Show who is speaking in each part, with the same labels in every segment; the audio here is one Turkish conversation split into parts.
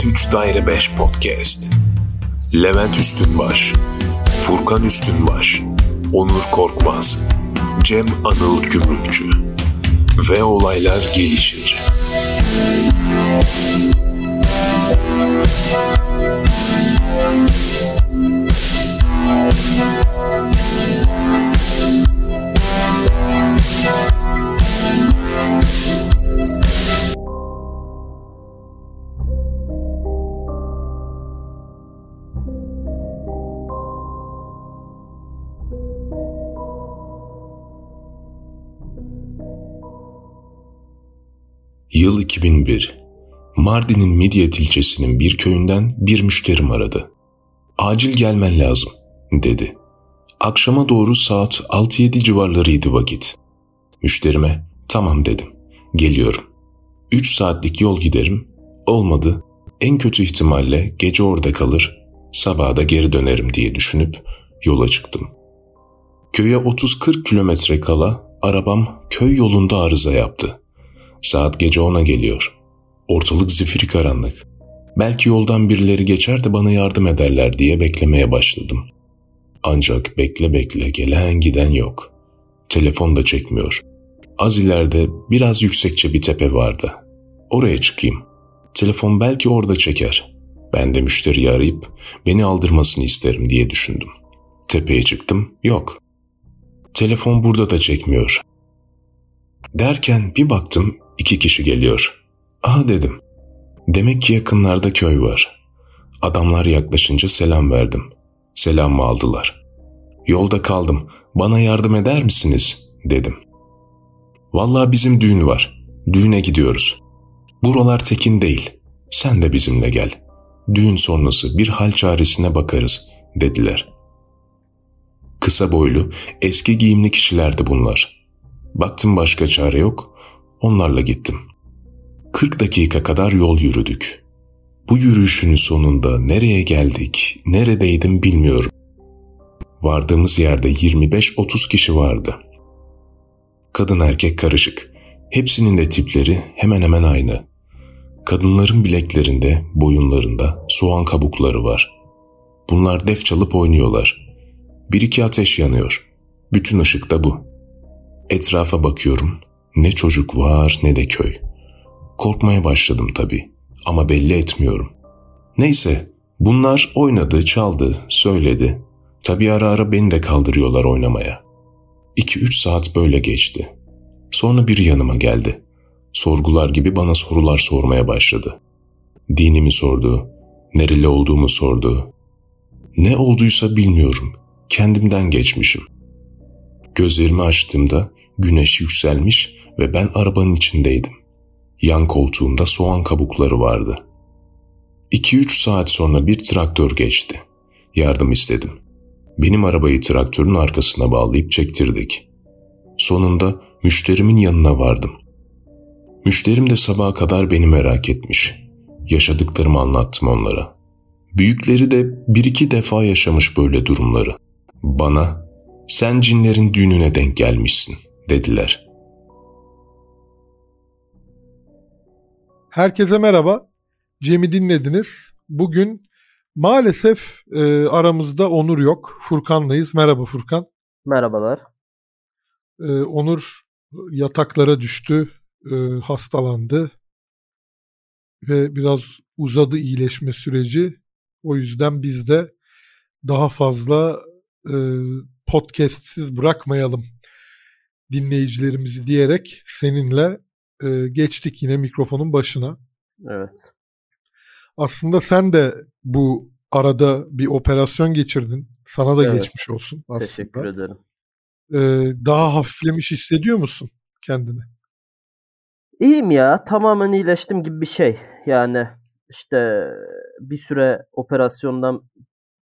Speaker 1: Levent 3 Daire 5 Podcast. Levent Üstünbaş, Furkan Üstünbaş, Onur Korkmaz, Cem Anıl Gümrükçü ve olaylar gelişir. Yıl 2001. Mardin'in Midyat ilçesinin bir köyünden bir müşterim aradı. Acil gelmen lazım, dedi. Akşama doğru saat 6-7 civarlarıydı vakit. Müşterime, tamam dedim, geliyorum. 3 saatlik yol giderim, olmadı, en kötü ihtimalle gece orada kalır, sabaha da geri dönerim diye düşünüp yola çıktım. Köye 30-40 kilometre kala arabam köy yolunda arıza yaptı. Saat gece ona geliyor. Ortalık zifiri karanlık. Belki yoldan birileri geçer de bana yardım ederler diye beklemeye başladım. Ancak bekle bekle gelen giden yok. Telefon da çekmiyor. Az ileride biraz yüksekçe bir tepe vardı. Oraya çıkayım. Telefon belki orada çeker. Ben de müşteriyi arayıp beni aldırmasını isterim diye düşündüm. Tepeye çıktım, yok. Telefon burada da çekmiyor. Derken bir baktım İki kişi geliyor. Aha dedim. Demek ki yakınlarda köy var. Adamlar yaklaşınca selam verdim. Selamımı aldılar. Yolda kaldım. Bana yardım eder misiniz? dedim. Vallahi bizim düğün var. Düğüne gidiyoruz. Buralar tekin değil. Sen de bizimle gel. Düğün sonrası bir hal çaresine bakarız dediler. Kısa boylu, eski giyimli kişilerdi bunlar. Baktım başka çare yok. Onlarla gittim. 40 dakika kadar yol yürüdük. Bu yürüyüşün sonunda nereye geldik, neredeydim bilmiyorum. Vardığımız yerde 25-30 kişi vardı. Kadın erkek karışık. Hepsinin de tipleri hemen hemen aynı. Kadınların bileklerinde, boyunlarında soğan kabukları var. Bunlar def çalıp oynuyorlar. Bir iki ateş yanıyor. Bütün ışık da bu. Etrafa bakıyorum. Ne çocuk var ne de köy. Korkmaya başladım tabii ama belli etmiyorum. Neyse bunlar oynadı, çaldı, söyledi. Tabii ara ara beni de kaldırıyorlar oynamaya. 2-3 saat böyle geçti. Sonra biri yanıma geldi. Sorgular gibi bana sorular sormaya başladı. Dinimi sordu, nereli olduğumu sordu. Ne olduysa bilmiyorum, kendimden geçmişim. Gözlerimi açtığımda güneş yükselmiş ve ben arabanın içindeydim. Yan koltuğumda soğan kabukları vardı. 2-3 saat sonra bir traktör geçti. Yardım istedim. Benim arabayı traktörün arkasına bağlayıp çektirdik. Sonunda müşterimin yanına vardım. Müşterim de sabaha kadar beni merak etmiş. Yaşadıklarımı anlattım onlara. Büyükleri de bir iki defa yaşamış böyle durumları. Bana sen cinlerin düğününe denk gelmişsin dediler.
Speaker 2: Herkese merhaba. Cem'i dinlediniz. Bugün maalesef e, aramızda Onur yok. Furkan'layız. Merhaba Furkan.
Speaker 3: Merhabalar.
Speaker 2: E, Onur yataklara düştü, e, hastalandı ve biraz uzadı iyileşme süreci. O yüzden biz de daha fazla e, podcastsiz bırakmayalım dinleyicilerimizi diyerek seninle e, geçtik yine mikrofonun başına.
Speaker 3: Evet.
Speaker 2: Aslında sen de bu arada bir operasyon geçirdin. Sana da evet. geçmiş olsun aslında.
Speaker 3: Teşekkür ederim.
Speaker 2: Ee, daha hafiflemiş hissediyor musun kendini?
Speaker 3: İyiyim ya. Tamamen iyileştim gibi bir şey. Yani işte bir süre operasyondan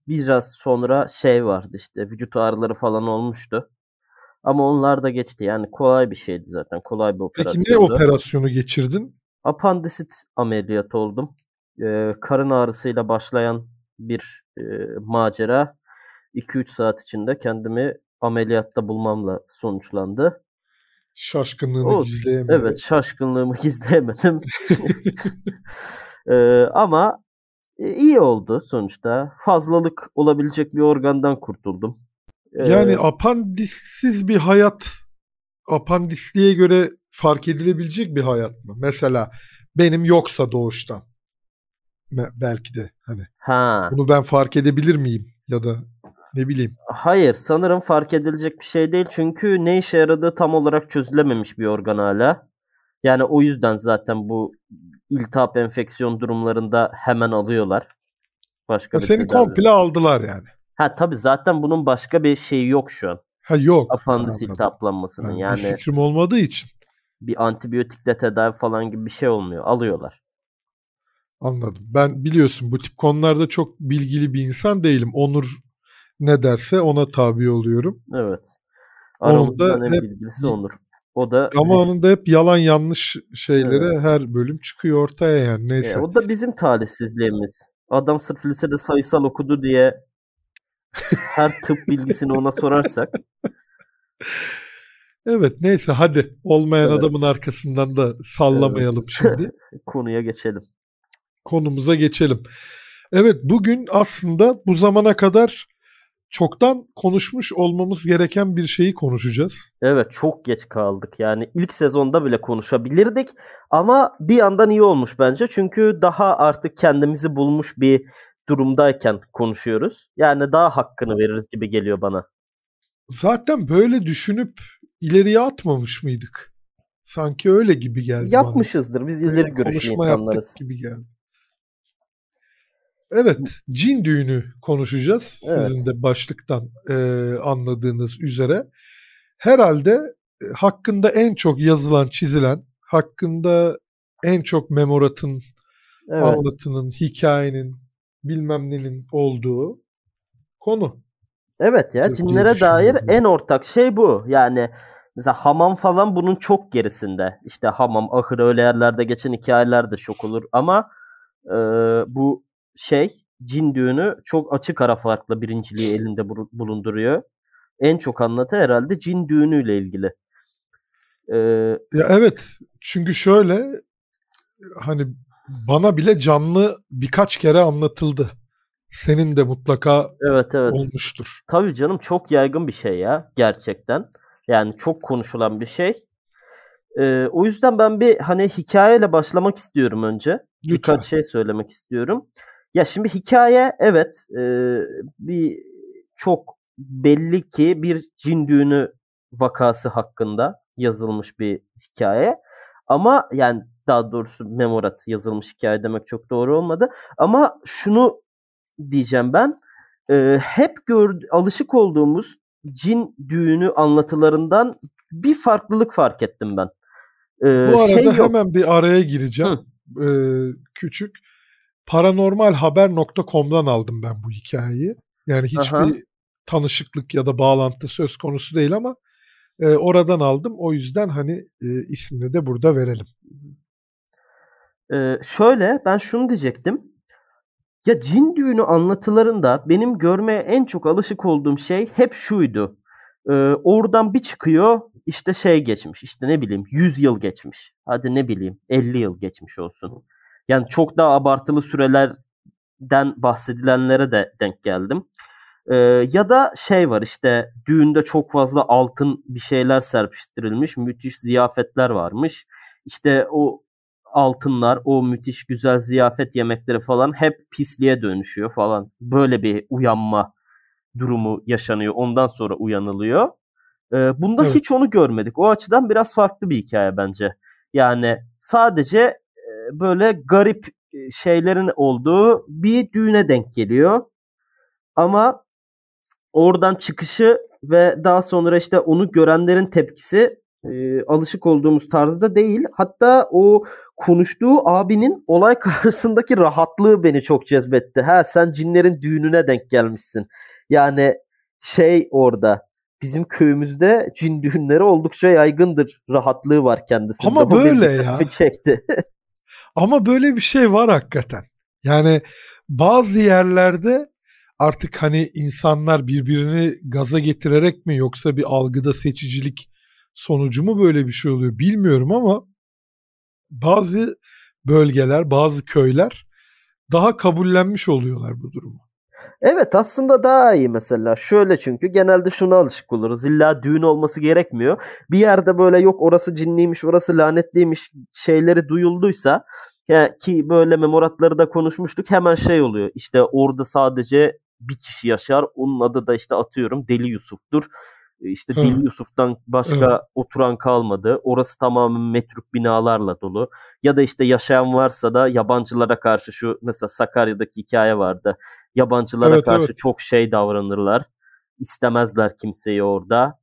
Speaker 3: biraz sonra şey vardı işte vücut ağrıları falan olmuştu. Ama onlar da geçti. Yani kolay bir şeydi zaten. Kolay bir operasyon.
Speaker 2: Peki ne operasyonu geçirdin?
Speaker 3: Apandisit ameliyatı oldum. Ee, karın ağrısıyla başlayan bir e, macera 2-3 saat içinde kendimi ameliyatta bulmamla sonuçlandı.
Speaker 2: Şaşkınlığını o, gizleyemedim.
Speaker 3: Evet şaşkınlığımı gizleyemedim. ee, ama E, iyi oldu sonuçta. Fazlalık olabilecek bir organdan kurtuldum.
Speaker 2: Ee, yani apandissiz bir hayat apandisliğe göre fark edilebilecek bir hayat mı? Mesela benim yoksa doğuştan. Belki de hani.
Speaker 3: Ha.
Speaker 2: Bunu ben fark edebilir miyim? Ya da ne bileyim.
Speaker 3: Hayır sanırım fark edilecek bir şey değil. Çünkü ne işe yaradığı tam olarak çözülememiş bir organ hala. Yani o yüzden zaten bu iltihap enfeksiyon durumlarında hemen alıyorlar.
Speaker 2: Başka bir Seni komple aldılar yani.
Speaker 3: Ha tabii zaten bunun başka bir şeyi yok şu an.
Speaker 2: Ha yok.
Speaker 3: Apandis iltihaplanmasının yani. yani.
Speaker 2: Bir fikrim olmadığı için.
Speaker 3: Bir antibiyotikle tedavi falan gibi bir şey olmuyor. Alıyorlar.
Speaker 2: Anladım. Ben biliyorsun bu tip konularda çok bilgili bir insan değilim. Onur ne derse ona tabi oluyorum.
Speaker 3: Evet. Aramızda en hep, bilgilisi Onur. O da
Speaker 2: ama onun da hep yalan yanlış şeyleri evet. her bölüm çıkıyor ortaya yani neyse. E,
Speaker 3: o da bizim talihsizliğimiz. Adam sırf lisede sayısal okudu diye her tıp bilgisini ona sorarsak.
Speaker 2: Evet neyse hadi olmayan evet. adamın arkasından da sallamayalım evet. şimdi.
Speaker 3: Konuya geçelim.
Speaker 2: Konumuza geçelim. Evet bugün aslında bu zamana kadar çoktan konuşmuş olmamız gereken bir şeyi konuşacağız.
Speaker 3: Evet çok geç kaldık. Yani ilk sezonda bile konuşabilirdik ama bir yandan iyi olmuş bence. Çünkü daha artık kendimizi bulmuş bir durumdayken konuşuyoruz. Yani daha hakkını veririz gibi geliyor bana.
Speaker 2: Zaten böyle düşünüp ileriye atmamış mıydık? Sanki öyle gibi geldi
Speaker 3: Yapmışızdır. Bana. Biz ileri görüşlü insanlarız.
Speaker 2: gibi geldi. Evet, cin düğünü konuşacağız. Evet. Sizin de başlıktan e, anladığınız üzere. Herhalde e, hakkında en çok yazılan, çizilen, hakkında en çok memoratın, evet. anlatının, hikayenin, bilmem nenin olduğu konu.
Speaker 3: Evet ya, cinlere dair en ortak şey bu. Yani mesela hamam falan bunun çok gerisinde. İşte hamam, ahır öyle yerlerde geçen hikayeler de çok olur ama e, bu şey cin düğünü çok açık ara farklı birinciliği elinde bulunduruyor. En çok anlatı herhalde cin düğünüyle ilgili.
Speaker 2: Ee, ya evet çünkü şöyle hani bana bile canlı birkaç kere anlatıldı. Senin de mutlaka
Speaker 3: evet, evet.
Speaker 2: olmuştur.
Speaker 3: Tabii canım çok yaygın bir şey ya gerçekten. Yani çok konuşulan bir şey. Ee, o yüzden ben bir hani hikayeyle başlamak istiyorum önce. Lütfen. Birkaç şey söylemek istiyorum. Ya şimdi hikaye evet e, bir çok belli ki bir cin düğünü vakası hakkında yazılmış bir hikaye. Ama yani daha doğrusu memorat yazılmış hikaye demek çok doğru olmadı. Ama şunu diyeceğim ben. E, hep gör, alışık olduğumuz cin düğünü anlatılarından bir farklılık fark ettim ben.
Speaker 2: E, Bu arada şey hemen bir araya gireceğim. E, küçük paranormalhaber.com'dan aldım ben bu hikayeyi. Yani hiçbir Aha. tanışıklık ya da bağlantı söz konusu değil ama e, oradan aldım. O yüzden hani e, ismini de burada verelim.
Speaker 3: Ee, şöyle ben şunu diyecektim. Ya cin düğünü anlatılarında benim görmeye en çok alışık olduğum şey hep şuydu. Ee, oradan bir çıkıyor işte şey geçmiş işte ne bileyim 100 yıl geçmiş. Hadi ne bileyim 50 yıl geçmiş olsun. Yani çok daha abartılı sürelerden bahsedilenlere de denk geldim. Ee, ya da şey var işte düğünde çok fazla altın bir şeyler serpiştirilmiş. Müthiş ziyafetler varmış. İşte o altınlar, o müthiş güzel ziyafet yemekleri falan hep pisliğe dönüşüyor falan. Böyle bir uyanma durumu yaşanıyor. Ondan sonra uyanılıyor. Ee, bunda evet. hiç onu görmedik. O açıdan biraz farklı bir hikaye bence. Yani sadece böyle garip şeylerin olduğu bir düğüne denk geliyor. Ama oradan çıkışı ve daha sonra işte onu görenlerin tepkisi e, alışık olduğumuz tarzda değil. Hatta o konuştuğu abinin olay karşısındaki rahatlığı beni çok cezbetti. Ha sen cinlerin düğününe denk gelmişsin. Yani şey orada bizim köyümüzde cin düğünleri oldukça yaygındır. Rahatlığı var kendisinde.
Speaker 2: Ama böyle ya. Çekti. Ama böyle bir şey var hakikaten. Yani bazı yerlerde artık hani insanlar birbirini gaza getirerek mi yoksa bir algıda seçicilik sonucu mu böyle bir şey oluyor bilmiyorum ama bazı bölgeler, bazı köyler daha kabullenmiş oluyorlar bu durumu.
Speaker 3: Evet aslında daha iyi mesela. Şöyle çünkü genelde şuna alışık oluruz. İlla düğün olması gerekmiyor. Bir yerde böyle yok orası cinliymiş, orası lanetliymiş şeyleri duyulduysa ya ki böyle memoratları da konuşmuştuk hemen şey oluyor. İşte orada sadece bir kişi yaşar. Onun adı da işte atıyorum Deli Yusuf'tur. İşte Hı. Deli Yusuf'tan başka evet. oturan kalmadı. Orası tamamen metruk binalarla dolu. Ya da işte yaşayan varsa da yabancılara karşı şu mesela Sakarya'daki hikaye vardı. Yabancılara evet, karşı evet. çok şey davranırlar. İstemezler kimseyi orada.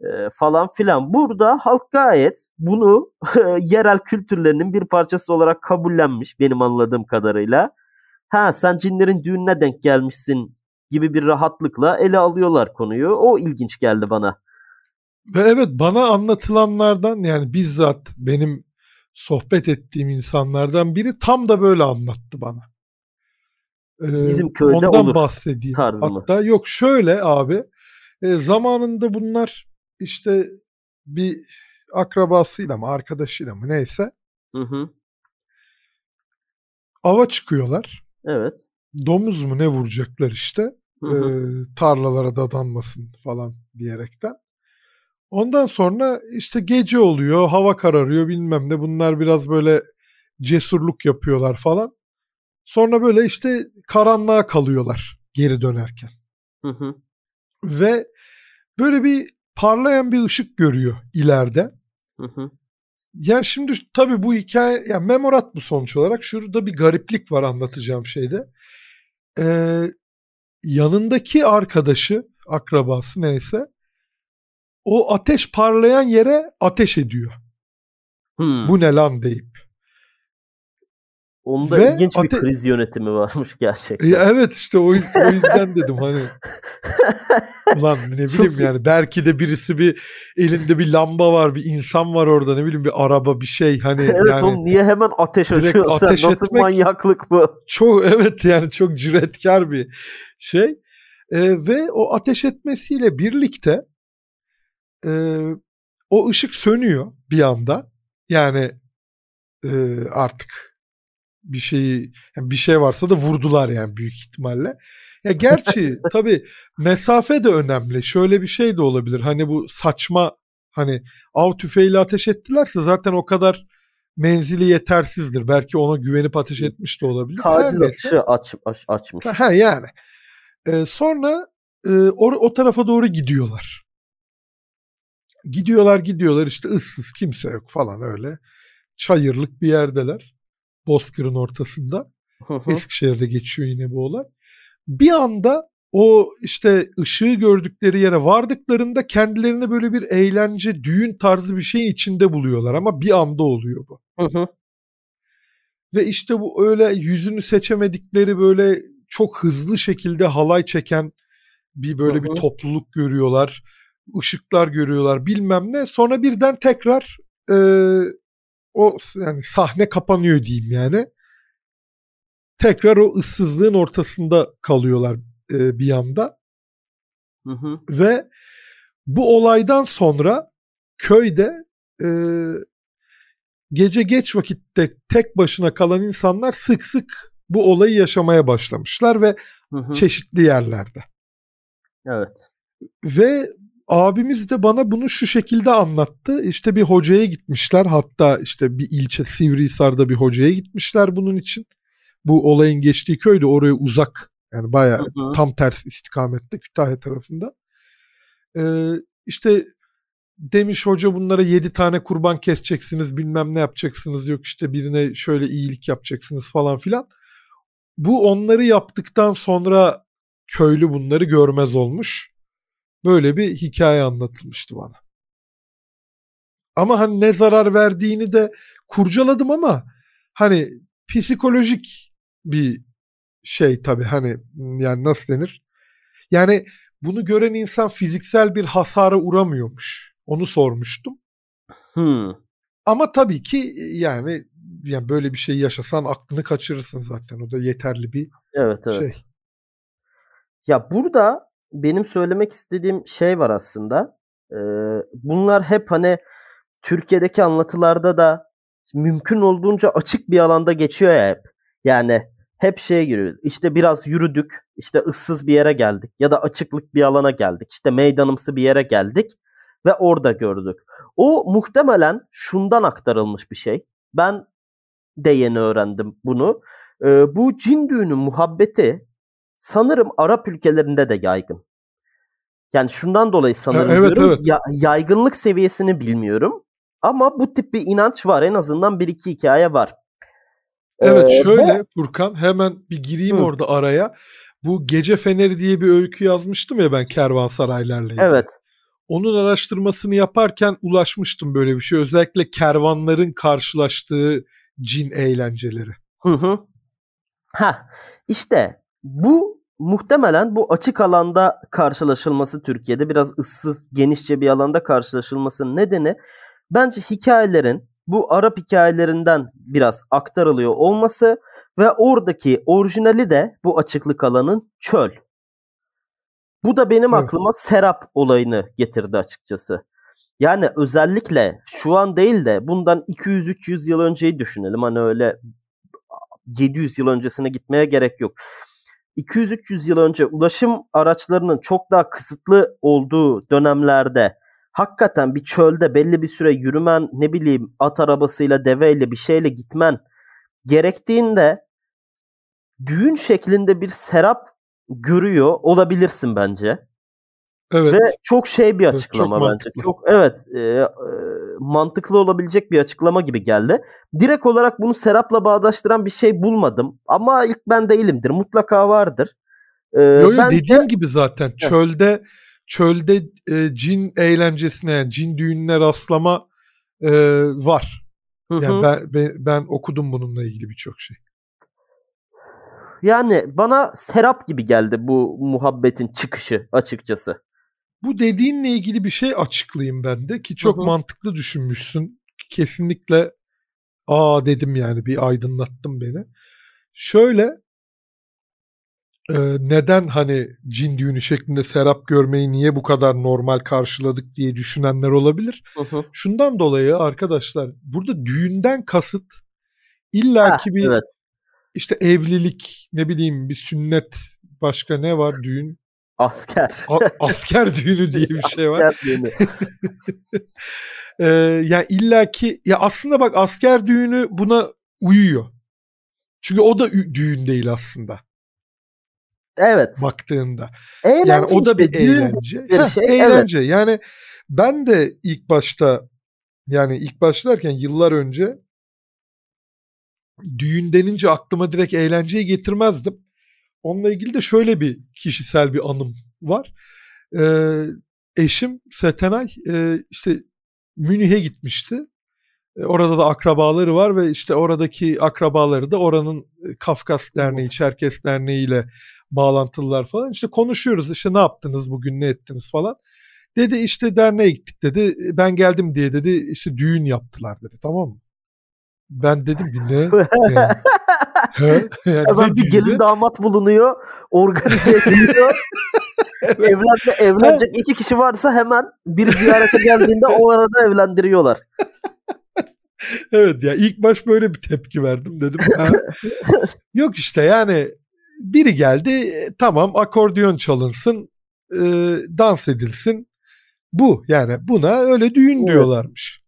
Speaker 3: E, falan filan. Burada halk gayet bunu yerel kültürlerinin bir parçası olarak kabullenmiş benim anladığım kadarıyla. Ha sen cinlerin düğününe denk gelmişsin gibi bir rahatlıkla ele alıyorlar konuyu. O ilginç geldi bana.
Speaker 2: Ve evet bana anlatılanlardan yani bizzat benim sohbet ettiğim insanlardan biri tam da böyle anlattı bana.
Speaker 3: Ee, Bizim köyde
Speaker 2: ondan
Speaker 3: olur
Speaker 2: bahsedeyim. Hatta yok şöyle abi e, zamanında bunlar işte bir akrabasıyla mı arkadaşıyla mı neyse
Speaker 3: hı hı.
Speaker 2: ava çıkıyorlar.
Speaker 3: Evet.
Speaker 2: Domuz mu ne vuracaklar işte. E, tarlalara dadanmasın falan diyerekten. Ondan sonra işte gece oluyor, hava kararıyor bilmem ne. Bunlar biraz böyle cesurluk yapıyorlar falan. Sonra böyle işte karanlığa kalıyorlar geri dönerken.
Speaker 3: Hı hı.
Speaker 2: Ve böyle bir parlayan bir ışık görüyor ileride.
Speaker 3: Hı hı.
Speaker 2: Yani şimdi tabii bu hikaye, yani memorat bu sonuç olarak. Şurada bir gariplik var anlatacağım şeyde. Ee, yanındaki arkadaşı, akrabası neyse, o ateş parlayan yere ateş ediyor.
Speaker 3: Hmm.
Speaker 2: Bu ne lan deyip.
Speaker 3: Onda Ve ilginç ate- bir kriz yönetimi varmış gerçekten.
Speaker 2: Ya evet işte o, o yüzden dedim hani. Ulan ne bileyim Çok yani belki de birisi bir elinde bir lamba var bir insan var orada ne bileyim bir araba bir şey hani.
Speaker 3: evet
Speaker 2: yani,
Speaker 3: oğlum niye hemen ateş açıyorsun ateş nasıl etmek, manyaklık bu?
Speaker 2: Çok evet yani çok cüretkar bir şey. Ee, ve o ateş etmesiyle birlikte e, o ışık sönüyor bir anda. Yani e, artık bir şeyi yani bir şey varsa da vurdular yani büyük ihtimalle. Ya gerçi tabii mesafe de önemli. Şöyle bir şey de olabilir. Hani bu saçma hani av tüfeğiyle ateş ettilerse zaten o kadar menzili yetersizdir. Belki ona güvenip ateş etmiş de olabilir.
Speaker 3: Taciz atışı aç, aç, açmış.
Speaker 2: Ha yani. Ee, sonra e, o, o tarafa doğru gidiyorlar. Gidiyorlar gidiyorlar işte ıssız kimse yok falan öyle. Çayırlık bir yerdeler. Bozkır'ın ortasında. Eskişehir'de geçiyor yine bu olay. Bir anda o işte ışığı gördükleri yere vardıklarında kendilerini böyle bir eğlence, düğün tarzı bir şeyin içinde buluyorlar ama bir anda oluyor bu. Ve işte bu öyle yüzünü seçemedikleri böyle çok hızlı şekilde halay çeken bir böyle bir topluluk görüyorlar. Işıklar görüyorlar bilmem ne. Sonra birden tekrar e, o yani sahne kapanıyor diyeyim yani. Tekrar o ıssızlığın ortasında kalıyorlar e, bir anda.
Speaker 3: Hı hı.
Speaker 2: Ve bu olaydan sonra köyde e, gece geç vakitte tek başına kalan insanlar sık sık bu olayı yaşamaya başlamışlar ve hı hı. çeşitli yerlerde.
Speaker 3: Evet.
Speaker 2: Ve abimiz de bana bunu şu şekilde anlattı. İşte bir hocaya gitmişler. Hatta işte bir ilçe Sivrihisar'da bir hocaya gitmişler bunun için. Bu olayın geçtiği köy de oraya uzak. Yani baya tam ters istikamette Kütahya tarafında. Ee, işte demiş hoca bunlara yedi tane kurban keseceksiniz bilmem ne yapacaksınız yok işte birine şöyle iyilik yapacaksınız falan filan. Bu onları yaptıktan sonra köylü bunları görmez olmuş. Böyle bir hikaye anlatılmıştı bana. Ama hani ne zarar verdiğini de kurcaladım ama hani psikolojik bir şey tabii hani yani nasıl denir? Yani bunu gören insan fiziksel bir hasara uğramıyormuş. Onu sormuştum.
Speaker 3: Hmm.
Speaker 2: Ama tabii ki yani yani böyle bir şey yaşasan aklını kaçırırsın zaten. O da yeterli bir
Speaker 3: evet, evet. şey. Ya burada benim söylemek istediğim şey var aslında. Bunlar hep hani Türkiye'deki anlatılarda da mümkün olduğunca açık bir alanda geçiyor ya hep. Yani hep şeye giriyor. İşte biraz yürüdük. işte ıssız bir yere geldik. Ya da açıklık bir alana geldik. İşte meydanımsı bir yere geldik. Ve orada gördük. O muhtemelen şundan aktarılmış bir şey. Ben de yeni öğrendim bunu. Ee, bu cin düğünü muhabbeti sanırım Arap ülkelerinde de yaygın. Yani şundan dolayı sanırım
Speaker 2: evet,
Speaker 3: diyorum.
Speaker 2: Evet.
Speaker 3: Ya, yaygınlık seviyesini bilmiyorum. Ama bu tip bir inanç var. En azından bir iki hikaye var.
Speaker 2: Evet ee, şöyle ve... Furkan hemen bir gireyim Hı. orada araya. Bu Gece Feneri diye bir öykü yazmıştım ya ben kervansaraylarla ilgili.
Speaker 3: Evet.
Speaker 2: Onun araştırmasını yaparken ulaşmıştım böyle bir şey. Özellikle kervanların karşılaştığı cin eğlenceleri.
Speaker 3: Hı hı. Ha işte bu muhtemelen bu açık alanda karşılaşılması Türkiye'de biraz ıssız genişçe bir alanda karşılaşılmasının nedeni bence hikayelerin bu Arap hikayelerinden biraz aktarılıyor olması ve oradaki orijinali de bu açıklık alanın çöl. Bu da benim evet. aklıma Serap olayını getirdi açıkçası. Yani özellikle şu an değil de bundan 200-300 yıl önceyi düşünelim. Hani öyle 700 yıl öncesine gitmeye gerek yok. 200-300 yıl önce ulaşım araçlarının çok daha kısıtlı olduğu dönemlerde hakikaten bir çölde belli bir süre yürümen, ne bileyim at arabasıyla, deveyle bir şeyle gitmen gerektiğinde düğün şeklinde bir serap görüyor olabilirsin bence. Evet. Ve çok şey bir açıklama çok bence. Mantıklı. Çok evet e, e, mantıklı olabilecek bir açıklama gibi geldi. Direkt olarak bunu Serap'la bağdaştıran bir şey bulmadım. Ama ilk ben değilimdir. Mutlaka vardır.
Speaker 2: E, yo, yo, bence... Dediğim gibi zaten çölde çölde e, cin eğlencesine cin düğününe rastlama e, var. Yani ben, ben, ben okudum bununla ilgili birçok şey.
Speaker 3: Yani bana serap gibi geldi bu muhabbetin çıkışı açıkçası.
Speaker 2: Bu dediğinle ilgili bir şey açıklayayım ben de ki çok Hı-hı. mantıklı düşünmüşsün. Kesinlikle aa dedim yani bir aydınlattım beni. Şöyle e, neden hani cin düğünü şeklinde serap görmeyi niye bu kadar normal karşıladık diye düşünenler olabilir. Hı-hı. Şundan dolayı arkadaşlar burada düğünden kasıt illaki ha, bir evet. işte evlilik ne bileyim bir sünnet başka ne var düğün
Speaker 3: Asker.
Speaker 2: A- asker düğünü diye bir şey var. asker düğünü. ee, yani illaki ya aslında bak asker düğünü buna uyuyor. Çünkü o da düğün değil aslında.
Speaker 3: Evet.
Speaker 2: Baktığında.
Speaker 3: Eğlence
Speaker 2: yani o da bir eğlence. Bir şey. Heh, eğlence. Evet. Yani ben de ilk başta yani ilk başlarken yıllar önce düğün denince aklıma direkt eğlenceyi getirmezdim. Onunla ilgili de şöyle bir kişisel bir anım var. Ee, eşim Setenay e, işte Münih'e gitmişti. E, orada da akrabaları var ve işte oradaki akrabaları da oranın e, Kafkas Derneği, Çerkes Derneği ile bağlantılılar falan. İşte konuşuyoruz işte ne yaptınız bugün ne ettiniz falan. Dedi işte derneğe gittik dedi. Ben geldim diye dedi işte düğün yaptılar dedi tamam mı? Ben dedim bir ne?
Speaker 3: Yani Hemen bir gelin damat bulunuyor. Organize ediliyor. evet. Evlenme, evlenecek iki kişi varsa hemen bir ziyarete geldiğinde o arada evlendiriyorlar.
Speaker 2: evet ya ilk baş böyle bir tepki verdim dedim. Yok işte yani biri geldi tamam akordeon çalınsın e, dans edilsin bu yani buna öyle düğün evet. diyorlarmış.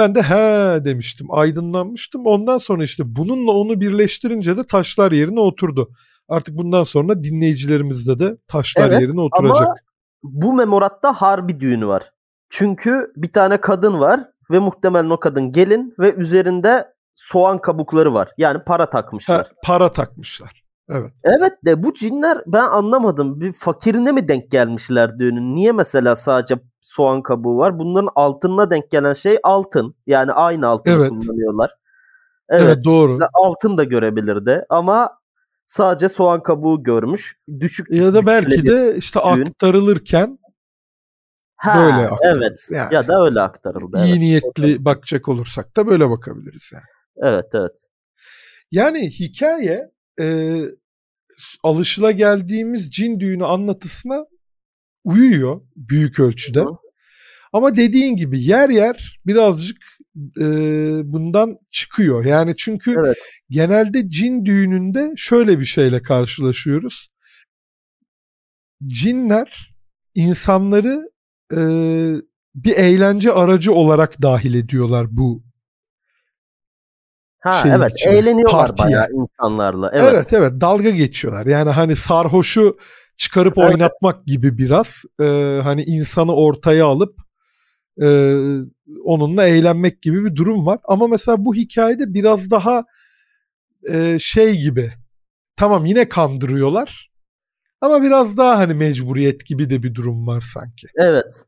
Speaker 2: Ben de he demiştim, aydınlanmıştım. Ondan sonra işte bununla onu birleştirince de taşlar yerine oturdu. Artık bundan sonra dinleyicilerimizde de taşlar evet, yerine oturacak. Ama
Speaker 3: bu memoratta harbi düğünü var. Çünkü bir tane kadın var ve muhtemelen o kadın gelin ve üzerinde soğan kabukları var. Yani para takmışlar. Ha,
Speaker 2: para takmışlar. Evet.
Speaker 3: Evet de bu cinler ben anlamadım. Bir fakirine mi denk gelmişler düğünün? Niye mesela sadece soğan kabuğu var? Bunların altınına denk gelen şey altın. Yani aynı altını evet. kullanıyorlar.
Speaker 2: Evet, evet doğru.
Speaker 3: Altın da görebilirdi ama sadece soğan kabuğu görmüş. Düşük
Speaker 2: ya da belki de işte düğün. aktarılırken
Speaker 3: ha, böyle aktarıldı. Evet. Yani, ya da öyle aktarıldı.
Speaker 2: İyi evet. niyetli bakacak olursak da böyle bakabiliriz yani.
Speaker 3: Evet evet.
Speaker 2: Yani hikaye e, alışıla geldiğimiz cin düğünü anlatısına uyuyor büyük ölçüde. Hı. Ama dediğin gibi yer yer birazcık e, bundan çıkıyor. Yani çünkü
Speaker 3: Evet.
Speaker 2: genelde cin düğününde şöyle bir şeyle karşılaşıyoruz. Cinler insanları e, bir eğlence aracı olarak dahil ediyorlar bu
Speaker 3: Ha
Speaker 2: şeyin
Speaker 3: evet
Speaker 2: içine,
Speaker 3: eğleniyorlar
Speaker 2: partiye.
Speaker 3: bayağı insanlarla.
Speaker 2: Evet.
Speaker 3: Evet.
Speaker 2: evet dalga geçiyorlar. Yani hani sarhoşu çıkarıp
Speaker 3: Evet.
Speaker 2: oynatmak gibi biraz e, hani insanı ortaya alıp e, onunla eğlenmek gibi bir durum var. Ama mesela bu hikayede biraz daha e, şey gibi tamam yine kandırıyorlar ama biraz daha hani mecburiyet gibi de bir durum var sanki.
Speaker 3: Evet.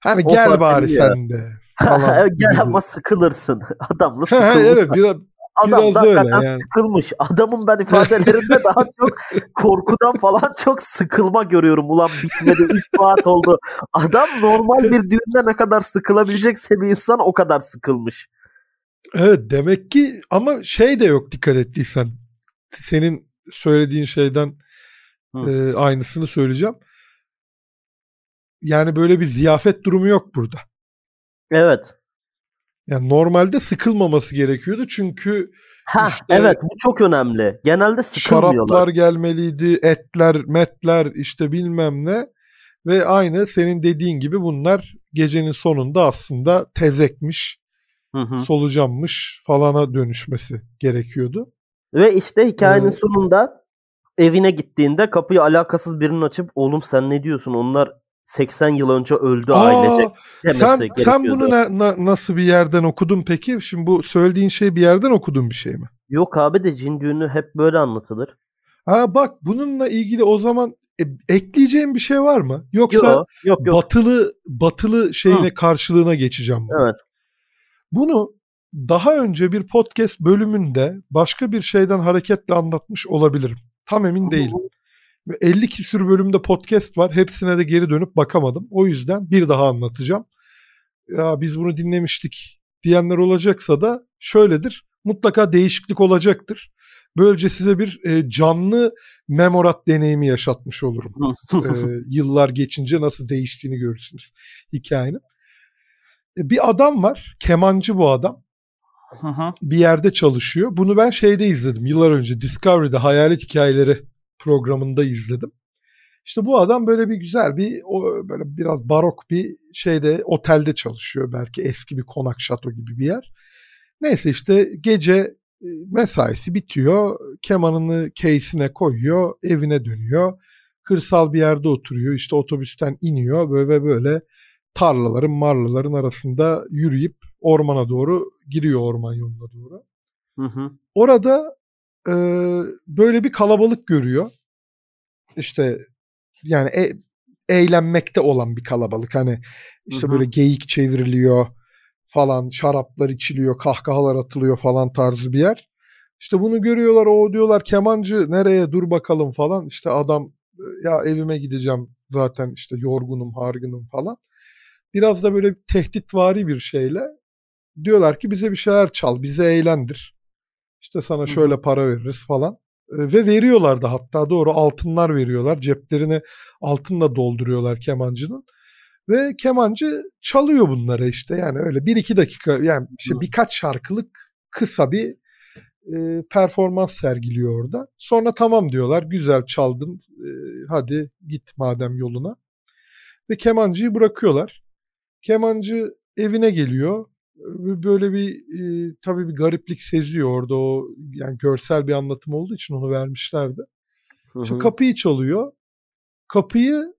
Speaker 2: Hani
Speaker 3: O
Speaker 2: gel bari sen de falan.
Speaker 3: Gel ama sıkılırsın. Adamla sıkılmış.
Speaker 2: evet biraz,
Speaker 3: Adam
Speaker 2: biraz
Speaker 3: da hakikaten
Speaker 2: yani.
Speaker 3: sıkılmış. Adamın ben ifadelerinde daha çok korkudan falan çok sıkılma görüyorum. Ulan bitmedi 3 saat oldu. Adam normal bir düğünde ne kadar sıkılabilecekse bir insan o kadar sıkılmış.
Speaker 2: Evet demek ki ama şey de yok dikkat ettiysen. Senin söylediğin şeyden
Speaker 3: Hı.
Speaker 2: e, aynısını söyleyeceğim. Yani böyle bir ziyafet durumu yok burada.
Speaker 3: Evet.
Speaker 2: Yani normalde sıkılmaması gerekiyordu çünkü
Speaker 3: Ha
Speaker 2: İşte-
Speaker 3: evet bu çok önemli. Genelde sıkılmıyorlar.
Speaker 2: şaraplar gelmeliydi, etler, metler işte bilmem ne ve aynı senin dediğin gibi bunlar gecenin sonunda aslında tezekmiş,
Speaker 3: Hı hı.
Speaker 2: solucanmış falana dönüşmesi gerekiyordu.
Speaker 3: Ve işte hikayenin
Speaker 2: Evet.
Speaker 3: sonunda evine gittiğinde kapıyı alakasız birinin açıp oğlum sen ne diyorsun onlar 80 yıl önce öldü ailecek demesi
Speaker 2: sen,
Speaker 3: gerekiyordu.
Speaker 2: sen bunu na- na- nasıl bir yerden okudun peki? Şimdi bu söylediğin şey bir yerden okudun bir şey mi?
Speaker 3: Yok abi de cin düğünü hep böyle anlatılır.
Speaker 2: Ha bak bununla ilgili o zaman e, ekleyeceğim bir şey var mı? Yoksa
Speaker 3: Yok yok yok.
Speaker 2: batılı batılı şeyine karşılığına geçeceğim. bunu.
Speaker 3: Evet.
Speaker 2: Bunu daha önce bir podcast bölümünde başka bir şeyden hareketle anlatmış olabilirim. Tam emin değilim. Ve 50 küsür bölümde podcast var. Hepsine de geri dönüp bakamadım. O yüzden bir daha anlatacağım. Ya biz bunu dinlemiştik diyenler olacaksa da şöyledir. Mutlaka değişiklik olacaktır. Böylece size bir e, canlı memorat deneyimi yaşatmış olurum. E, yıllar geçince nasıl değiştiğini görürsünüz hikayenin. E, bir adam var. Kemancı bu adam bir yerde çalışıyor. Bunu ben şeyde izledim yıllar önce. Discovery'de Hayalet Hikayeleri programında izledim. İşte bu adam böyle bir güzel bir o böyle biraz barok bir şeyde otelde çalışıyor. Belki eski bir konak şato gibi bir yer. Neyse işte gece e, mesaisi bitiyor. Kemanını case'ine koyuyor. Evine dönüyor. Kırsal bir yerde oturuyor. İşte otobüsten iniyor. Böyle ve böyle tarlaların marlaların arasında yürüyüp ormana doğru giriyor orman yoluna doğru.
Speaker 3: Hı hı.
Speaker 2: Orada e, böyle bir kalabalık görüyor. İşte yani e- eğlenmekte olan bir kalabalık. Hani işte
Speaker 3: Hı hı.
Speaker 2: böyle geyik çevriliyor falan, şaraplar içiliyor, kahkahalar atılıyor falan tarzı bir yer. İşte bunu görüyorlar, o diyorlar kemancı nereye dur bakalım falan. İşte adam ya evime gideceğim zaten işte yorgunum, hargınım falan. Biraz da böyle tehditvari bir şeyle diyorlar ki bize bir şeyler çal, bize eğlendir. İşte sana şöyle para veririz falan. Ve veriyorlar da hatta doğru altınlar veriyorlar. Ceplerini altınla dolduruyorlar kemancının. Ve kemancı çalıyor bunları işte yani öyle bir iki dakika yani işte birkaç şarkılık kısa bir e, performans sergiliyor orada. Sonra tamam diyorlar güzel çaldın e, hadi git madem yoluna. Ve kemancıyı bırakıyorlar. Kemancı evine geliyor. Böyle bir e, tabii bir gariplik seziyor orada o yani görsel bir anlatım olduğu için onu vermişlerdi.
Speaker 3: Hı
Speaker 2: İşte
Speaker 3: hı.
Speaker 2: kapıyı çalıyor. Kapıyı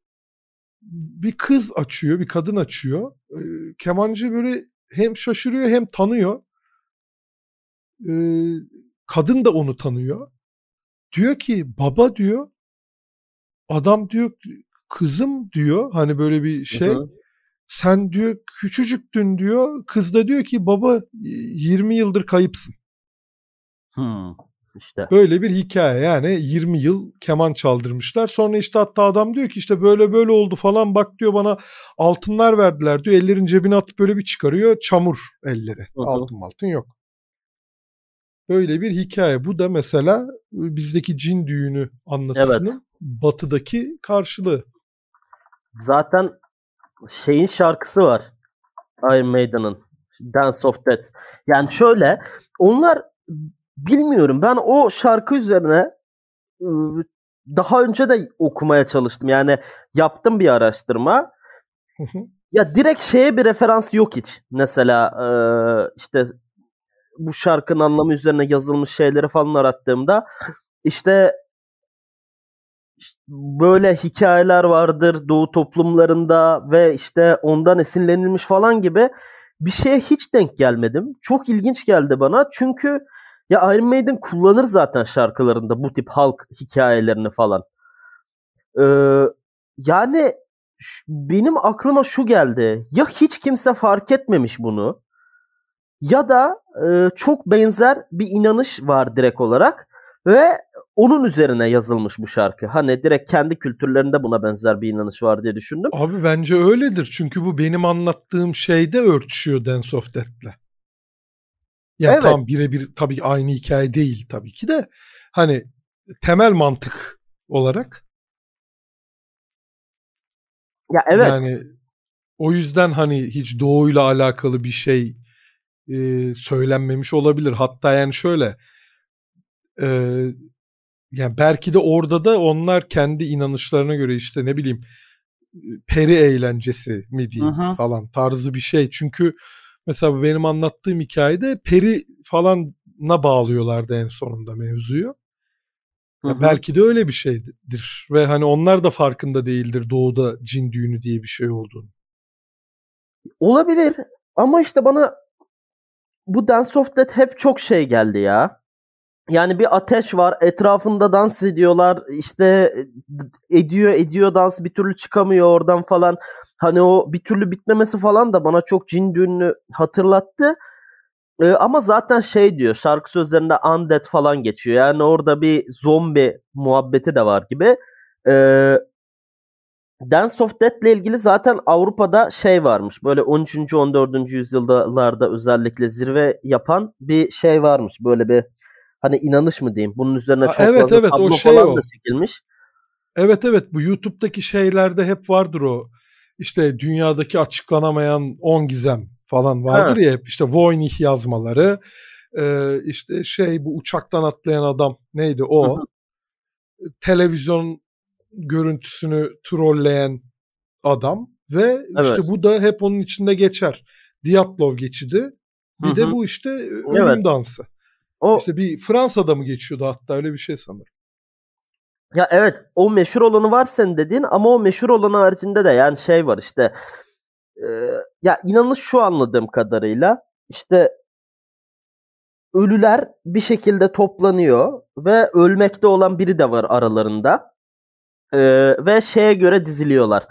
Speaker 2: bir kız açıyor, bir kadın açıyor. Ee, kemancı böyle hem şaşırıyor hem tanıyor. Ee, kadın da onu tanıyor. Diyor ki baba diyor. Adam diyor kızım diyor. Hani böyle bir şey.
Speaker 3: Hı hı.
Speaker 2: Sen diyor küçücüktün diyor. Kız da diyor ki baba 20 yıldır kayıpsın.
Speaker 3: Hı. İşte.
Speaker 2: Böyle bir hikaye yani 20 yıl keman çaldırmışlar. Sonra işte hatta adam diyor ki işte böyle böyle oldu falan bak diyor bana altınlar verdiler diyor. Ellerin cebine atıp böyle bir çıkarıyor çamur elleri.
Speaker 3: Hı hı.
Speaker 2: Altın altın yok. Böyle bir hikaye. Bu da mesela bizdeki cin düğünü anlatısının
Speaker 3: Evet.
Speaker 2: batıdaki karşılığı.
Speaker 3: Zaten şeyin şarkısı var. Iron Maiden'ın. Dance of Death. Yani şöyle onlar bilmiyorum ben o şarkı üzerine ıı, daha önce de okumaya çalıştım. Yani yaptım bir araştırma. ya direkt şeye bir referans yok hiç. Mesela işte bu şarkının anlamı üzerine yazılmış şeyleri falan arattığımda işte böyle hikayeler vardır doğu toplumlarında ve işte ondan esinlenilmiş falan gibi bir şeye hiç denk gelmedim. Çok ilginç geldi bana çünkü ya Iron Maiden kullanır zaten şarkılarında bu tip halk hikayelerini falan. Ee, yani benim aklıma şu geldi. Ya hiç kimse fark etmemiş bunu ya da e, çok benzer bir inanış var direkt olarak ve onun üzerine yazılmış bu şarkı. Hani direkt kendi kültürlerinde buna benzer bir inanış var diye düşündüm.
Speaker 2: Abi bence öyledir. Çünkü bu benim anlattığım şeyde örtüşüyor Dance of Death'le. Yani evet. tam birebir tabii aynı hikaye değil tabii ki de. Hani temel mantık olarak.
Speaker 3: Ya evet.
Speaker 2: Yani o yüzden hani hiç doğuyla alakalı bir şey e, söylenmemiş olabilir. Hatta yani şöyle e, yani belki de orada da onlar kendi inanışlarına göre işte ne bileyim peri eğlencesi mi diyeyim Hı-hı. falan tarzı bir şey. Çünkü mesela benim anlattığım hikayede peri falanla bağlıyorlardı en sonunda mevzuyu. Ya belki de öyle bir şeydir ve hani onlar da farkında değildir doğuda cin düğünü diye bir şey olduğunu.
Speaker 3: Olabilir ama işte bana bu Dance of Death hep çok şey geldi ya. Yani bir ateş var etrafında dans ediyorlar işte ediyor ediyor dans bir türlü çıkamıyor oradan falan. Hani o bir türlü bitmemesi falan da bana çok cin düğününü hatırlattı. Ee, ama zaten şey diyor şarkı sözlerinde undead falan geçiyor. Yani orada bir zombi muhabbeti de var gibi. Ee, Dance of Death ile ilgili zaten Avrupa'da şey varmış. Böyle 13. 14. yüzyıllarda özellikle zirve yapan bir şey varmış. Böyle bir hani inanış mı diyeyim. Bunun üzerine çok
Speaker 2: evet,
Speaker 3: fazla
Speaker 2: evet,
Speaker 3: tablo
Speaker 2: o şey
Speaker 3: falan
Speaker 2: o.
Speaker 3: da çekilmiş.
Speaker 2: Evet evet bu YouTube'daki şeylerde hep vardır o. İşte dünyadaki açıklanamayan 10 gizem falan vardır ha. ya hep işte Voynich yazmaları. Ee, işte şey bu uçaktan atlayan adam neydi o? Hı hı. Televizyon görüntüsünü trolleyen adam ve evet. işte bu da hep onun içinde geçer. Diatlov geçidi. Bir Hı-hı. de bu işte ölüm evet. dansı. O işte bir Fransa'da mı geçiyordu hatta öyle bir şey sanırım.
Speaker 3: Ya evet o meşhur olanı var sen dediğin ama o meşhur olanı haricinde de yani şey var işte e, ya inanış şu anladığım kadarıyla işte ölüler bir şekilde toplanıyor ve ölmekte olan biri de var aralarında. Ee, ve şeye göre diziliyorlar.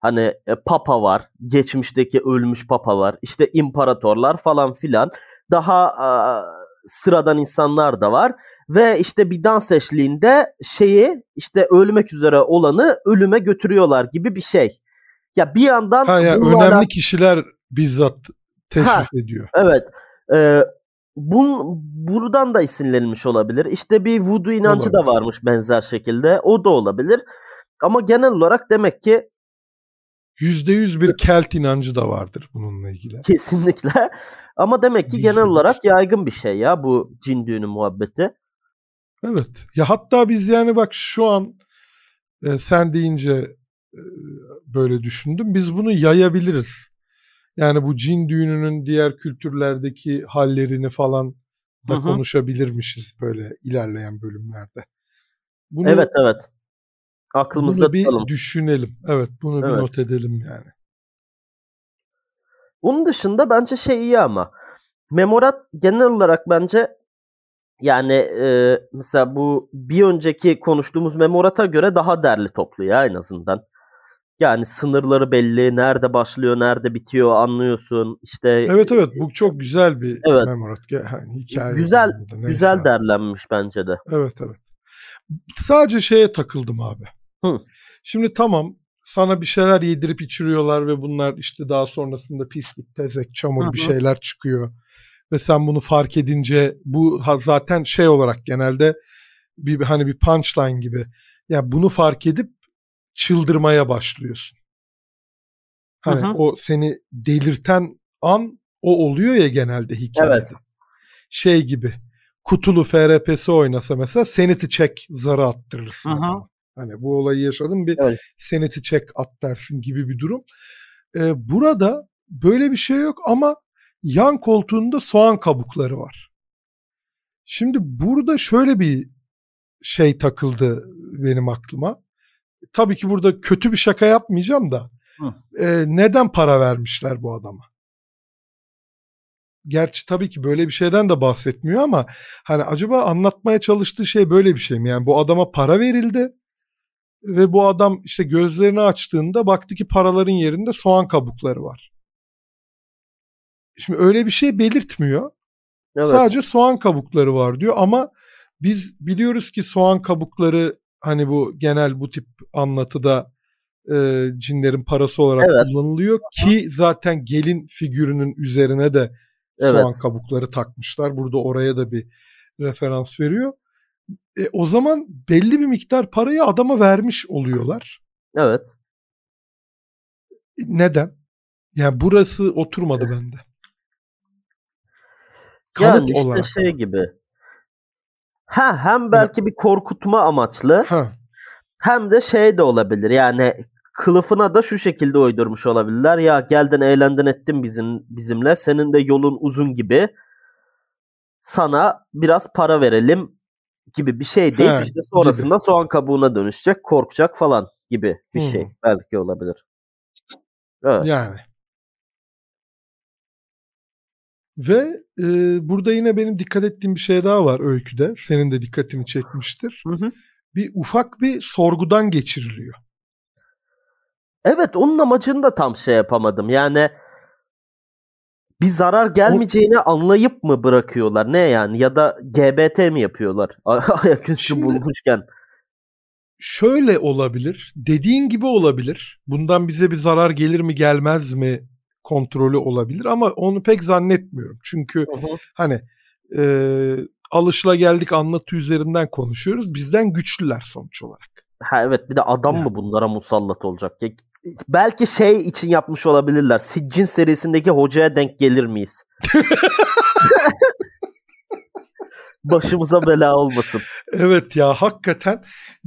Speaker 3: Hani e, papa var, geçmişteki ölmüş papalar, işte imparatorlar falan filan. Daha e, sıradan insanlar da var ve işte bir dans eşliğinde şeyi işte ölmek üzere olanı ölüme götürüyorlar gibi bir şey. Ya bir yandan
Speaker 2: ha ya, önemli hala... kişiler bizzat teşrif ha, ediyor.
Speaker 3: Evet. E, bun, buradan da isimlenilmiş olabilir. İşte bir voodoo inancı olabilir. da varmış benzer şekilde. O da olabilir. Ama genel olarak demek ki
Speaker 2: yüzde yüz bir Kelt inancı da vardır bununla ilgili.
Speaker 3: Kesinlikle. Ama demek ki genel olarak yaygın bir şey ya bu cin düğünü muhabbeti.
Speaker 2: Evet. Ya hatta biz yani bak şu an e, sen deyince e, böyle düşündüm. Biz bunu yayabiliriz. Yani bu cin düğününün diğer kültürlerdeki hallerini falan da Hı-hı. konuşabilirmişiz böyle ilerleyen bölümlerde.
Speaker 3: Bunu, evet evet. Aklımızda
Speaker 2: bunu bir tutalım. düşünelim. Evet bunu evet. bir not edelim yani.
Speaker 3: Onun dışında bence şey iyi ama Memorat genel olarak bence yani e, mesela bu bir önceki konuştuğumuz Memorat'a göre daha derli toplu ya en azından. Yani sınırları belli, nerede başlıyor, nerede bitiyor anlıyorsun. İşte
Speaker 2: Evet evet bu çok güzel bir evet. Memorat yani hikaye.
Speaker 3: Güzel güzel derlenmiş bence de.
Speaker 2: Evet evet. Sadece şeye takıldım abi. Hı. Şimdi tamam sana bir şeyler yedirip içiriyorlar ve bunlar işte daha sonrasında pislik, tezek, çamur hı hı. bir şeyler çıkıyor. Ve sen bunu fark edince bu zaten şey olarak genelde bir hani bir punchline gibi. Ya yani bunu fark edip çıldırmaya başlıyorsun. Hani hı hı. o seni delirten an O oluyor ya genelde hikayede. Evet. Şey gibi kutulu FRP'si oynasa mesela sanity check zarı attırırsın. Aha. Hani bu olayı yaşadım bir evet. sanity check at dersin gibi bir durum. Ee, burada böyle bir şey yok ama yan koltuğunda soğan kabukları var. Şimdi burada şöyle bir şey takıldı benim aklıma. Tabii ki burada kötü bir şaka yapmayacağım da. E, neden para vermişler bu adama? Gerçi tabii ki böyle bir şeyden de bahsetmiyor ama hani acaba anlatmaya çalıştığı şey böyle bir şey mi? Yani bu adama para verildi ve bu adam işte gözlerini açtığında baktı ki paraların yerinde soğan kabukları var. Şimdi öyle bir şey belirtmiyor. Evet. Sadece soğan kabukları var diyor ama biz biliyoruz ki soğan kabukları hani bu genel bu tip anlatıda e, cinlerin parası olarak evet. kullanılıyor ki zaten gelin figürünün üzerine de evet. soğan kabukları takmışlar. Burada oraya da bir referans veriyor. E, o zaman belli bir miktar parayı adama vermiş oluyorlar.
Speaker 3: Evet.
Speaker 2: Neden? Yani burası oturmadı bende. Kanıt
Speaker 3: yani işte olarak. şey gibi. Ha hem belki bir korkutma amaçlı. Ha. Hem de şey de olabilir. Yani kılıfına da şu şekilde uydurmuş olabilirler. Ya geldin eğlendin ettin bizim bizimle. Senin de yolun uzun gibi. Sana biraz para verelim gibi bir şey değil. He, işte sonrasında gibi. soğan kabuğuna dönüşecek, korkacak falan gibi bir hmm. şey belki olabilir.
Speaker 2: Evet. Yani. Ve e, burada yine benim dikkat ettiğim bir şey daha var öyküde. Senin de dikkatini çekmiştir. Hı hı. Bir ufak bir sorgudan geçiriliyor.
Speaker 3: Evet onun amacını da tam şey yapamadım. Yani bir zarar gelmeyeceğini anlayıp mı bırakıyorlar? Ne yani? Ya da GBT mi yapıyorlar? Ayaküstü bulmuşken.
Speaker 2: Şöyle olabilir. Dediğin gibi olabilir. Bundan bize bir zarar gelir mi gelmez mi kontrolü olabilir ama onu pek zannetmiyorum. Çünkü hı. hani e, alışla geldik anlatı üzerinden konuşuyoruz. Bizden güçlüler sonuç olarak.
Speaker 3: Ha evet bir de adam yani. mı bunlara musallat olacak? Ya, belki şey için yapmış olabilirler. Siccin serisindeki hocaya denk gelir miyiz? Başımıza bela olmasın.
Speaker 2: Evet ya hakikaten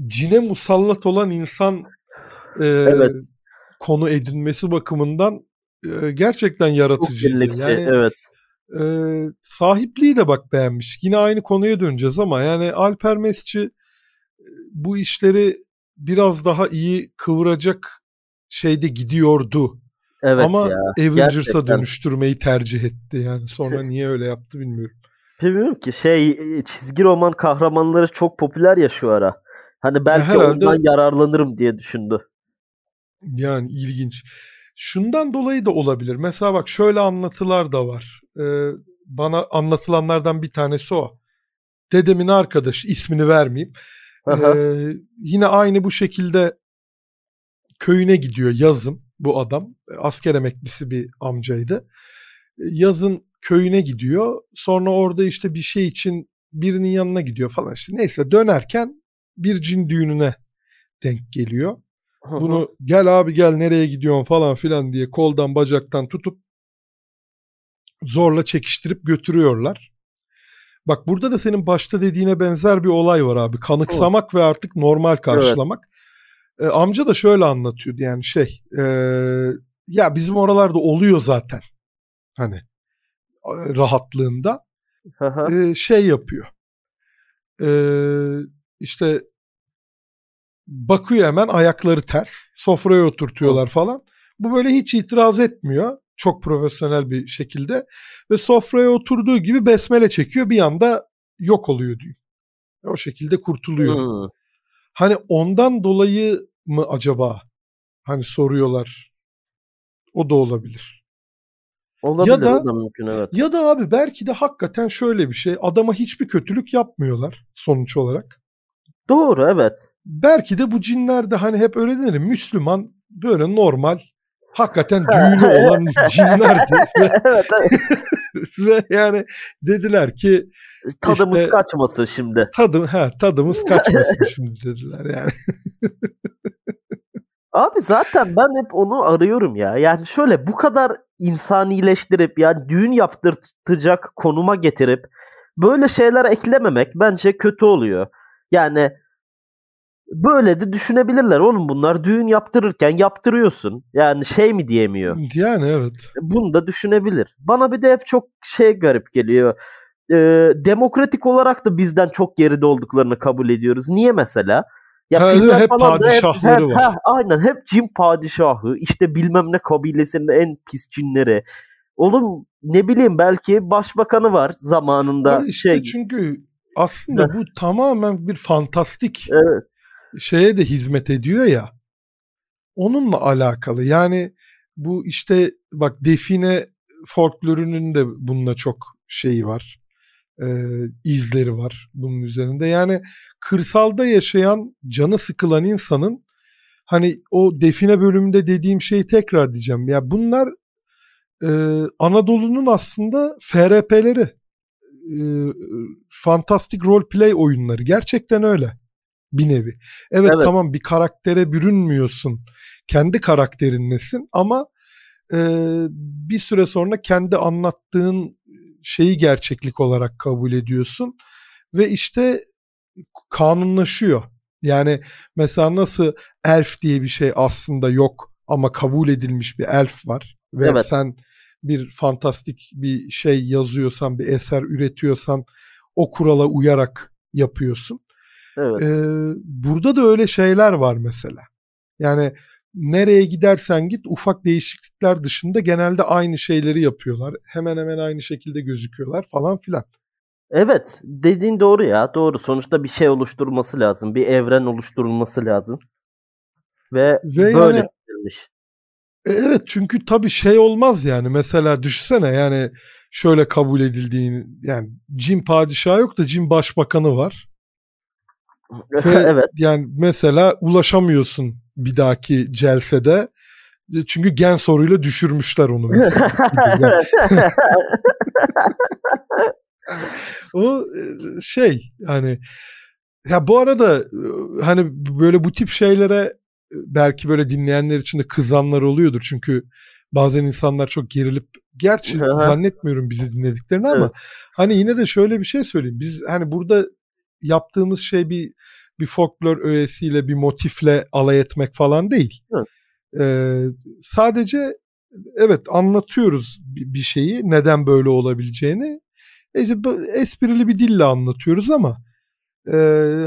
Speaker 2: cine musallat olan insan e, evet. konu edinmesi bakımından e, gerçekten yaratıcı. Yani, şey, evet. E, sahipliği de bak beğenmiş. Yine aynı konuya döneceğiz ama yani Alper Mesci bu işleri biraz daha iyi kıvıracak şeyde gidiyordu. Evet Ama ya, Avengers'a dönüştürmeyi tercih etti. Yani sonra niye öyle yaptı bilmiyorum.
Speaker 3: Bilmiyorum ki şey çizgi roman kahramanları çok popüler ya şu ara. Hani belki Herhalde, ondan yararlanırım diye düşündü.
Speaker 2: Yani ilginç. Şundan dolayı da olabilir. Mesela bak şöyle anlatılar da var. Ee, bana anlatılanlardan bir tanesi o. Dedemin arkadaşı ismini vermeyeyim. Ee, yine aynı bu şekilde köyüne gidiyor yazın bu adam. Asker emeklisi bir amcaydı. Yazın köyüne gidiyor. Sonra orada işte bir şey için birinin yanına gidiyor falan işte. Neyse dönerken bir cin düğününe denk geliyor. Bunu gel abi gel nereye gidiyorsun falan filan diye koldan bacaktan tutup zorla çekiştirip götürüyorlar. Bak burada da senin başta dediğine benzer bir olay var abi. Kanıksamak evet. ve artık normal karşılamak. E, amca da şöyle anlatıyordu yani şey e, ya bizim oralarda oluyor zaten. Hani rahatlığında e, şey yapıyor. E, işte bakıyor hemen ayakları ters. Sofraya oturtuyorlar falan. Bu böyle hiç itiraz etmiyor. Çok profesyonel bir şekilde. Ve sofraya oturduğu gibi besmele çekiyor. Bir anda yok oluyor diyor. O şekilde kurtuluyor. Hmm. Hani ondan dolayı mı acaba? Hani soruyorlar. O da olabilir.
Speaker 3: Olabilir, ya da, o da mümkün evet.
Speaker 2: Ya da abi belki de hakikaten şöyle bir şey. Adama hiçbir kötülük yapmıyorlar sonuç olarak.
Speaker 3: Doğru evet.
Speaker 2: Belki de bu cinler de hani hep öyle denir. Müslüman böyle normal hakikaten düğünü olan cinlerdi. evet, evet. Ve yani dediler ki
Speaker 3: tadımız işte, kaçmasın şimdi.
Speaker 2: Tadım, he, tadımız kaçmasın şimdi dediler yani.
Speaker 3: Abi zaten ben hep onu arıyorum ya. Yani şöyle bu kadar insanileştirip yani düğün yaptırtacak konuma getirip böyle şeyler eklememek bence kötü oluyor. Yani böyle de düşünebilirler oğlum bunlar düğün yaptırırken yaptırıyorsun. Yani şey mi diyemiyor.
Speaker 2: Yani evet.
Speaker 3: Bunu da düşünebilir. Bana bir de hep çok şey garip geliyor. Ee, demokratik olarak da bizden çok geride olduklarını kabul ediyoruz. Niye mesela?
Speaker 2: Ya ha, hep padişahları hep, var. Hep,
Speaker 3: aynen hep cin padişahı işte bilmem ne kabilesinin en pis cinleri. Oğlum ne bileyim belki başbakanı var zamanında.
Speaker 2: Abi işte şey. Çünkü aslında bu tamamen bir fantastik evet. şeye de hizmet ediyor ya. Onunla alakalı. Yani bu işte bak define folklorunun de bununla çok şeyi var e, izleri var bunun üzerinde. Yani kırsalda yaşayan, canı sıkılan insanın hani o define bölümünde dediğim şeyi tekrar diyeceğim. Ya bunlar e, Anadolu'nun aslında FRP'leri. E, fantastik role play oyunları. Gerçekten öyle. Bir nevi. Evet, evet tamam bir karaktere bürünmüyorsun. Kendi karakterinlesin ama e, bir süre sonra kendi anlattığın şeyi gerçeklik olarak kabul ediyorsun ve işte kanunlaşıyor. Yani mesela nasıl elf diye bir şey aslında yok ama kabul edilmiş bir elf var ve evet. sen bir fantastik bir şey yazıyorsan, bir eser üretiyorsan o kurala uyarak yapıyorsun. Evet. Ee, burada da öyle şeyler var mesela. Yani nereye gidersen git ufak değişiklikler dışında genelde aynı şeyleri yapıyorlar. Hemen hemen aynı şekilde gözüküyorlar falan filan.
Speaker 3: Evet dediğin doğru ya doğru. Sonuçta bir şey oluşturulması lazım. Bir evren oluşturulması lazım. Ve, Ve böyle yani,
Speaker 2: yapılmış. E, evet çünkü tabii şey olmaz yani. Mesela düşünsene yani şöyle kabul edildiğini yani cin padişahı yok da cin başbakanı var. Ve evet. Yani mesela ulaşamıyorsun bir dahaki celsede. Çünkü gen soruyla düşürmüşler onu mesela. o e, şey hani ya bu arada e, hani böyle bu tip şeylere e, belki böyle dinleyenler için de kızanlar oluyordur. Çünkü bazen insanlar çok gerilip gerçi zannetmiyorum bizi dinlediklerini ama evet. hani yine de şöyle bir şey söyleyeyim. Biz hani burada yaptığımız şey bir bir folklor öğesiyle bir motifle alay etmek falan değil. Ee, sadece evet anlatıyoruz bir şeyi neden böyle olabileceğini. E, esprili bir dille anlatıyoruz ama e,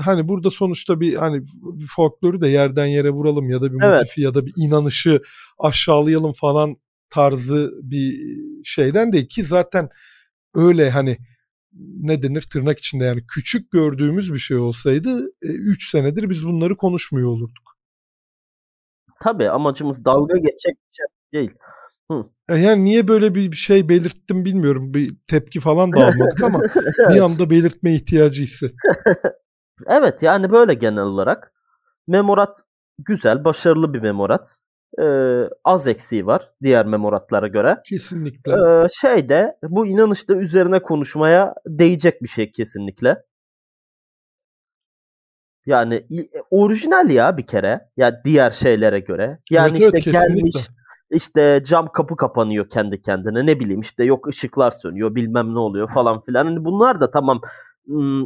Speaker 2: hani burada sonuçta bir hani bir folkloru da yerden yere vuralım ya da bir evet. motifi ya da bir inanışı aşağılayalım falan tarzı bir şeyden değil ki zaten öyle hani ne denir tırnak içinde yani küçük gördüğümüz bir şey olsaydı 3 e, senedir biz bunları konuşmuyor olurduk.
Speaker 3: Tabii amacımız dalga geçecek şey değil.
Speaker 2: Hı. E, yani niye böyle bir şey belirttim bilmiyorum. Bir tepki falan da almadık ama evet. bir anda belirtme ihtiyacı hissettim.
Speaker 3: evet yani böyle genel olarak. Memorat güzel, başarılı bir memorat e, az eksiği var diğer memoratlara göre.
Speaker 2: Kesinlikle.
Speaker 3: E, şey de bu inanışta üzerine konuşmaya değecek bir şey kesinlikle. Yani orijinal ya bir kere. Ya diğer şeylere göre. Yani evet, işte evet, gelmiş işte cam kapı kapanıyor kendi kendine. Ne bileyim işte yok ışıklar sönüyor, bilmem ne oluyor falan filan. Hani bunlar da tamam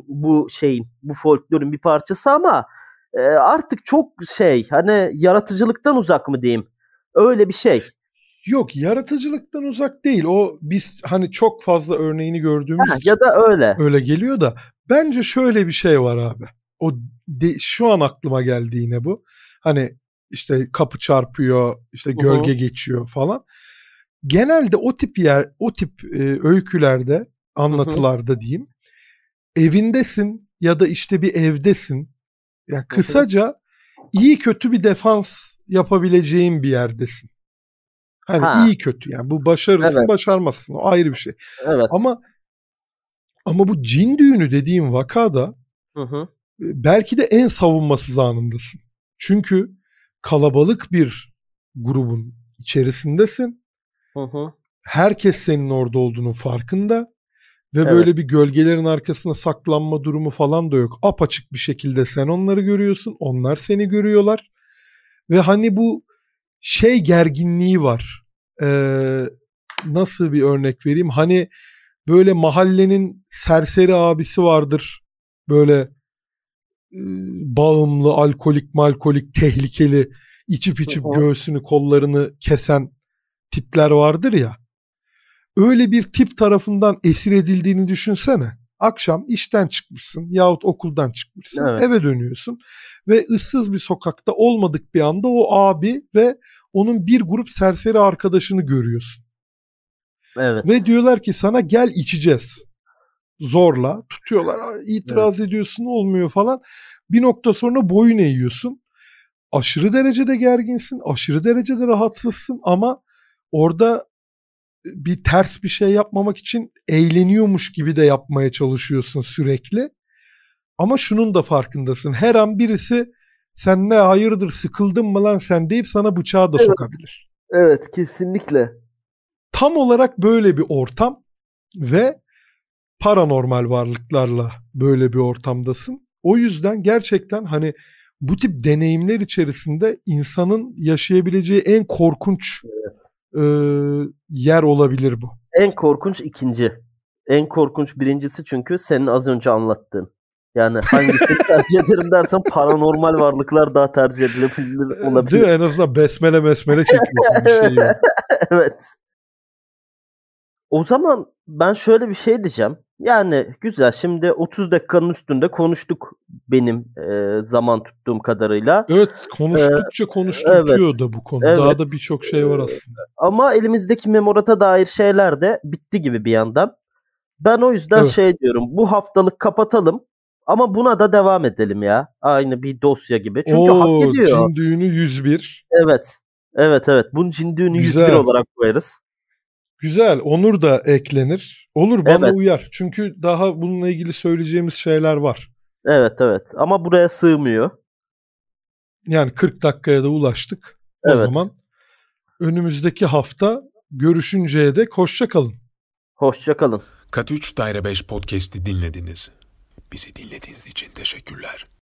Speaker 3: bu şeyin, bu folklorun bir parçası ama e, artık çok şey hani yaratıcılıktan uzak mı diyeyim? Öyle bir şey.
Speaker 2: Yok yaratıcılıktan uzak değil. O biz hani çok fazla örneğini gördüğümüz
Speaker 3: ha, ya da öyle.
Speaker 2: Öyle geliyor da bence şöyle bir şey var abi. O de, şu an aklıma geldi yine bu. Hani işte kapı çarpıyor, işte gölge uh-huh. geçiyor falan. Genelde o tip yer, o tip e, öykülerde, anlatılarda uh-huh. diyeyim. Evindesin ya da işte bir evdesin yani kısaca iyi kötü bir defans yapabileceğin bir yerdesin. Hani ha. iyi kötü yani bu başarırsın evet. başarmazsın o ayrı bir şey. Evet. Ama ama bu cin düğünü dediğim vakada hı hı. belki de en savunmasız anındasın. Çünkü kalabalık bir grubun içerisindesin. Hı hı. Herkes senin orada olduğunun farkında. Ve evet. böyle bir gölgelerin arkasına saklanma durumu falan da yok. Apaçık bir şekilde sen onları görüyorsun. Onlar seni görüyorlar. Ve hani bu şey gerginliği var. Ee, nasıl bir örnek vereyim? Hani böyle mahallenin serseri abisi vardır. Böyle e, bağımlı, alkolik, malkolik, tehlikeli, içip içip göğsünü, kollarını kesen tipler vardır ya. Öyle bir tip tarafından esir edildiğini düşünsene. Akşam işten çıkmışsın yahut okuldan çıkmışsın. Evet. Eve dönüyorsun ve ıssız bir sokakta olmadık bir anda o abi ve onun bir grup serseri arkadaşını görüyorsun. Evet. Ve diyorlar ki sana gel içeceğiz. Zorla tutuyorlar. İtiraz evet. ediyorsun olmuyor falan. Bir nokta sonra boyun eğiyorsun. Aşırı derecede gerginsin. Aşırı derecede rahatsızsın ama orada bir ters bir şey yapmamak için eğleniyormuş gibi de yapmaya çalışıyorsun sürekli. Ama şunun da farkındasın. Her an birisi sen ne hayırdır sıkıldın mı lan sen deyip sana bıçağı da evet. sokabilir.
Speaker 3: Evet kesinlikle.
Speaker 2: Tam olarak böyle bir ortam ve paranormal varlıklarla böyle bir ortamdasın. O yüzden gerçekten hani bu tip deneyimler içerisinde insanın yaşayabileceği en korkunç evet e, yer olabilir bu.
Speaker 3: En korkunç ikinci. En korkunç birincisi çünkü senin az önce anlattığın. Yani hangisini tercih ederim dersen paranormal varlıklar daha tercih edilebilir olabilir.
Speaker 2: Değil mi? En azından besmele mesmele çekiyorsun bir şey
Speaker 3: evet. O zaman ben şöyle bir şey diyeceğim. Yani güzel şimdi 30 dakikanın üstünde konuştuk benim e, zaman tuttuğum kadarıyla.
Speaker 2: Evet konuştukça ee, konuşturuyor evet, da bu konu. Evet. Daha da birçok şey var aslında.
Speaker 3: Ama elimizdeki memorata dair şeyler de bitti gibi bir yandan. Ben o yüzden evet. şey diyorum bu haftalık kapatalım ama buna da devam edelim ya. Aynı bir dosya gibi. Çünkü Oo, hak ediyor.
Speaker 2: Cin düğünü 101.
Speaker 3: Evet. Evet evet. Bunun cin düğünü Güzel. 101 olarak koyarız.
Speaker 2: Güzel. Onur da eklenir. Olur bana evet. uyar. Çünkü daha bununla ilgili söyleyeceğimiz şeyler var.
Speaker 3: Evet evet. Ama buraya sığmıyor.
Speaker 2: Yani 40 dakikaya da ulaştık. O evet. zaman önümüzdeki hafta görüşünceye dek hoşça kalın.
Speaker 3: Hoşça kalın.
Speaker 1: Kat 3 Daire 5 podcast'i dinlediniz. Bizi dinlediğiniz için teşekkürler.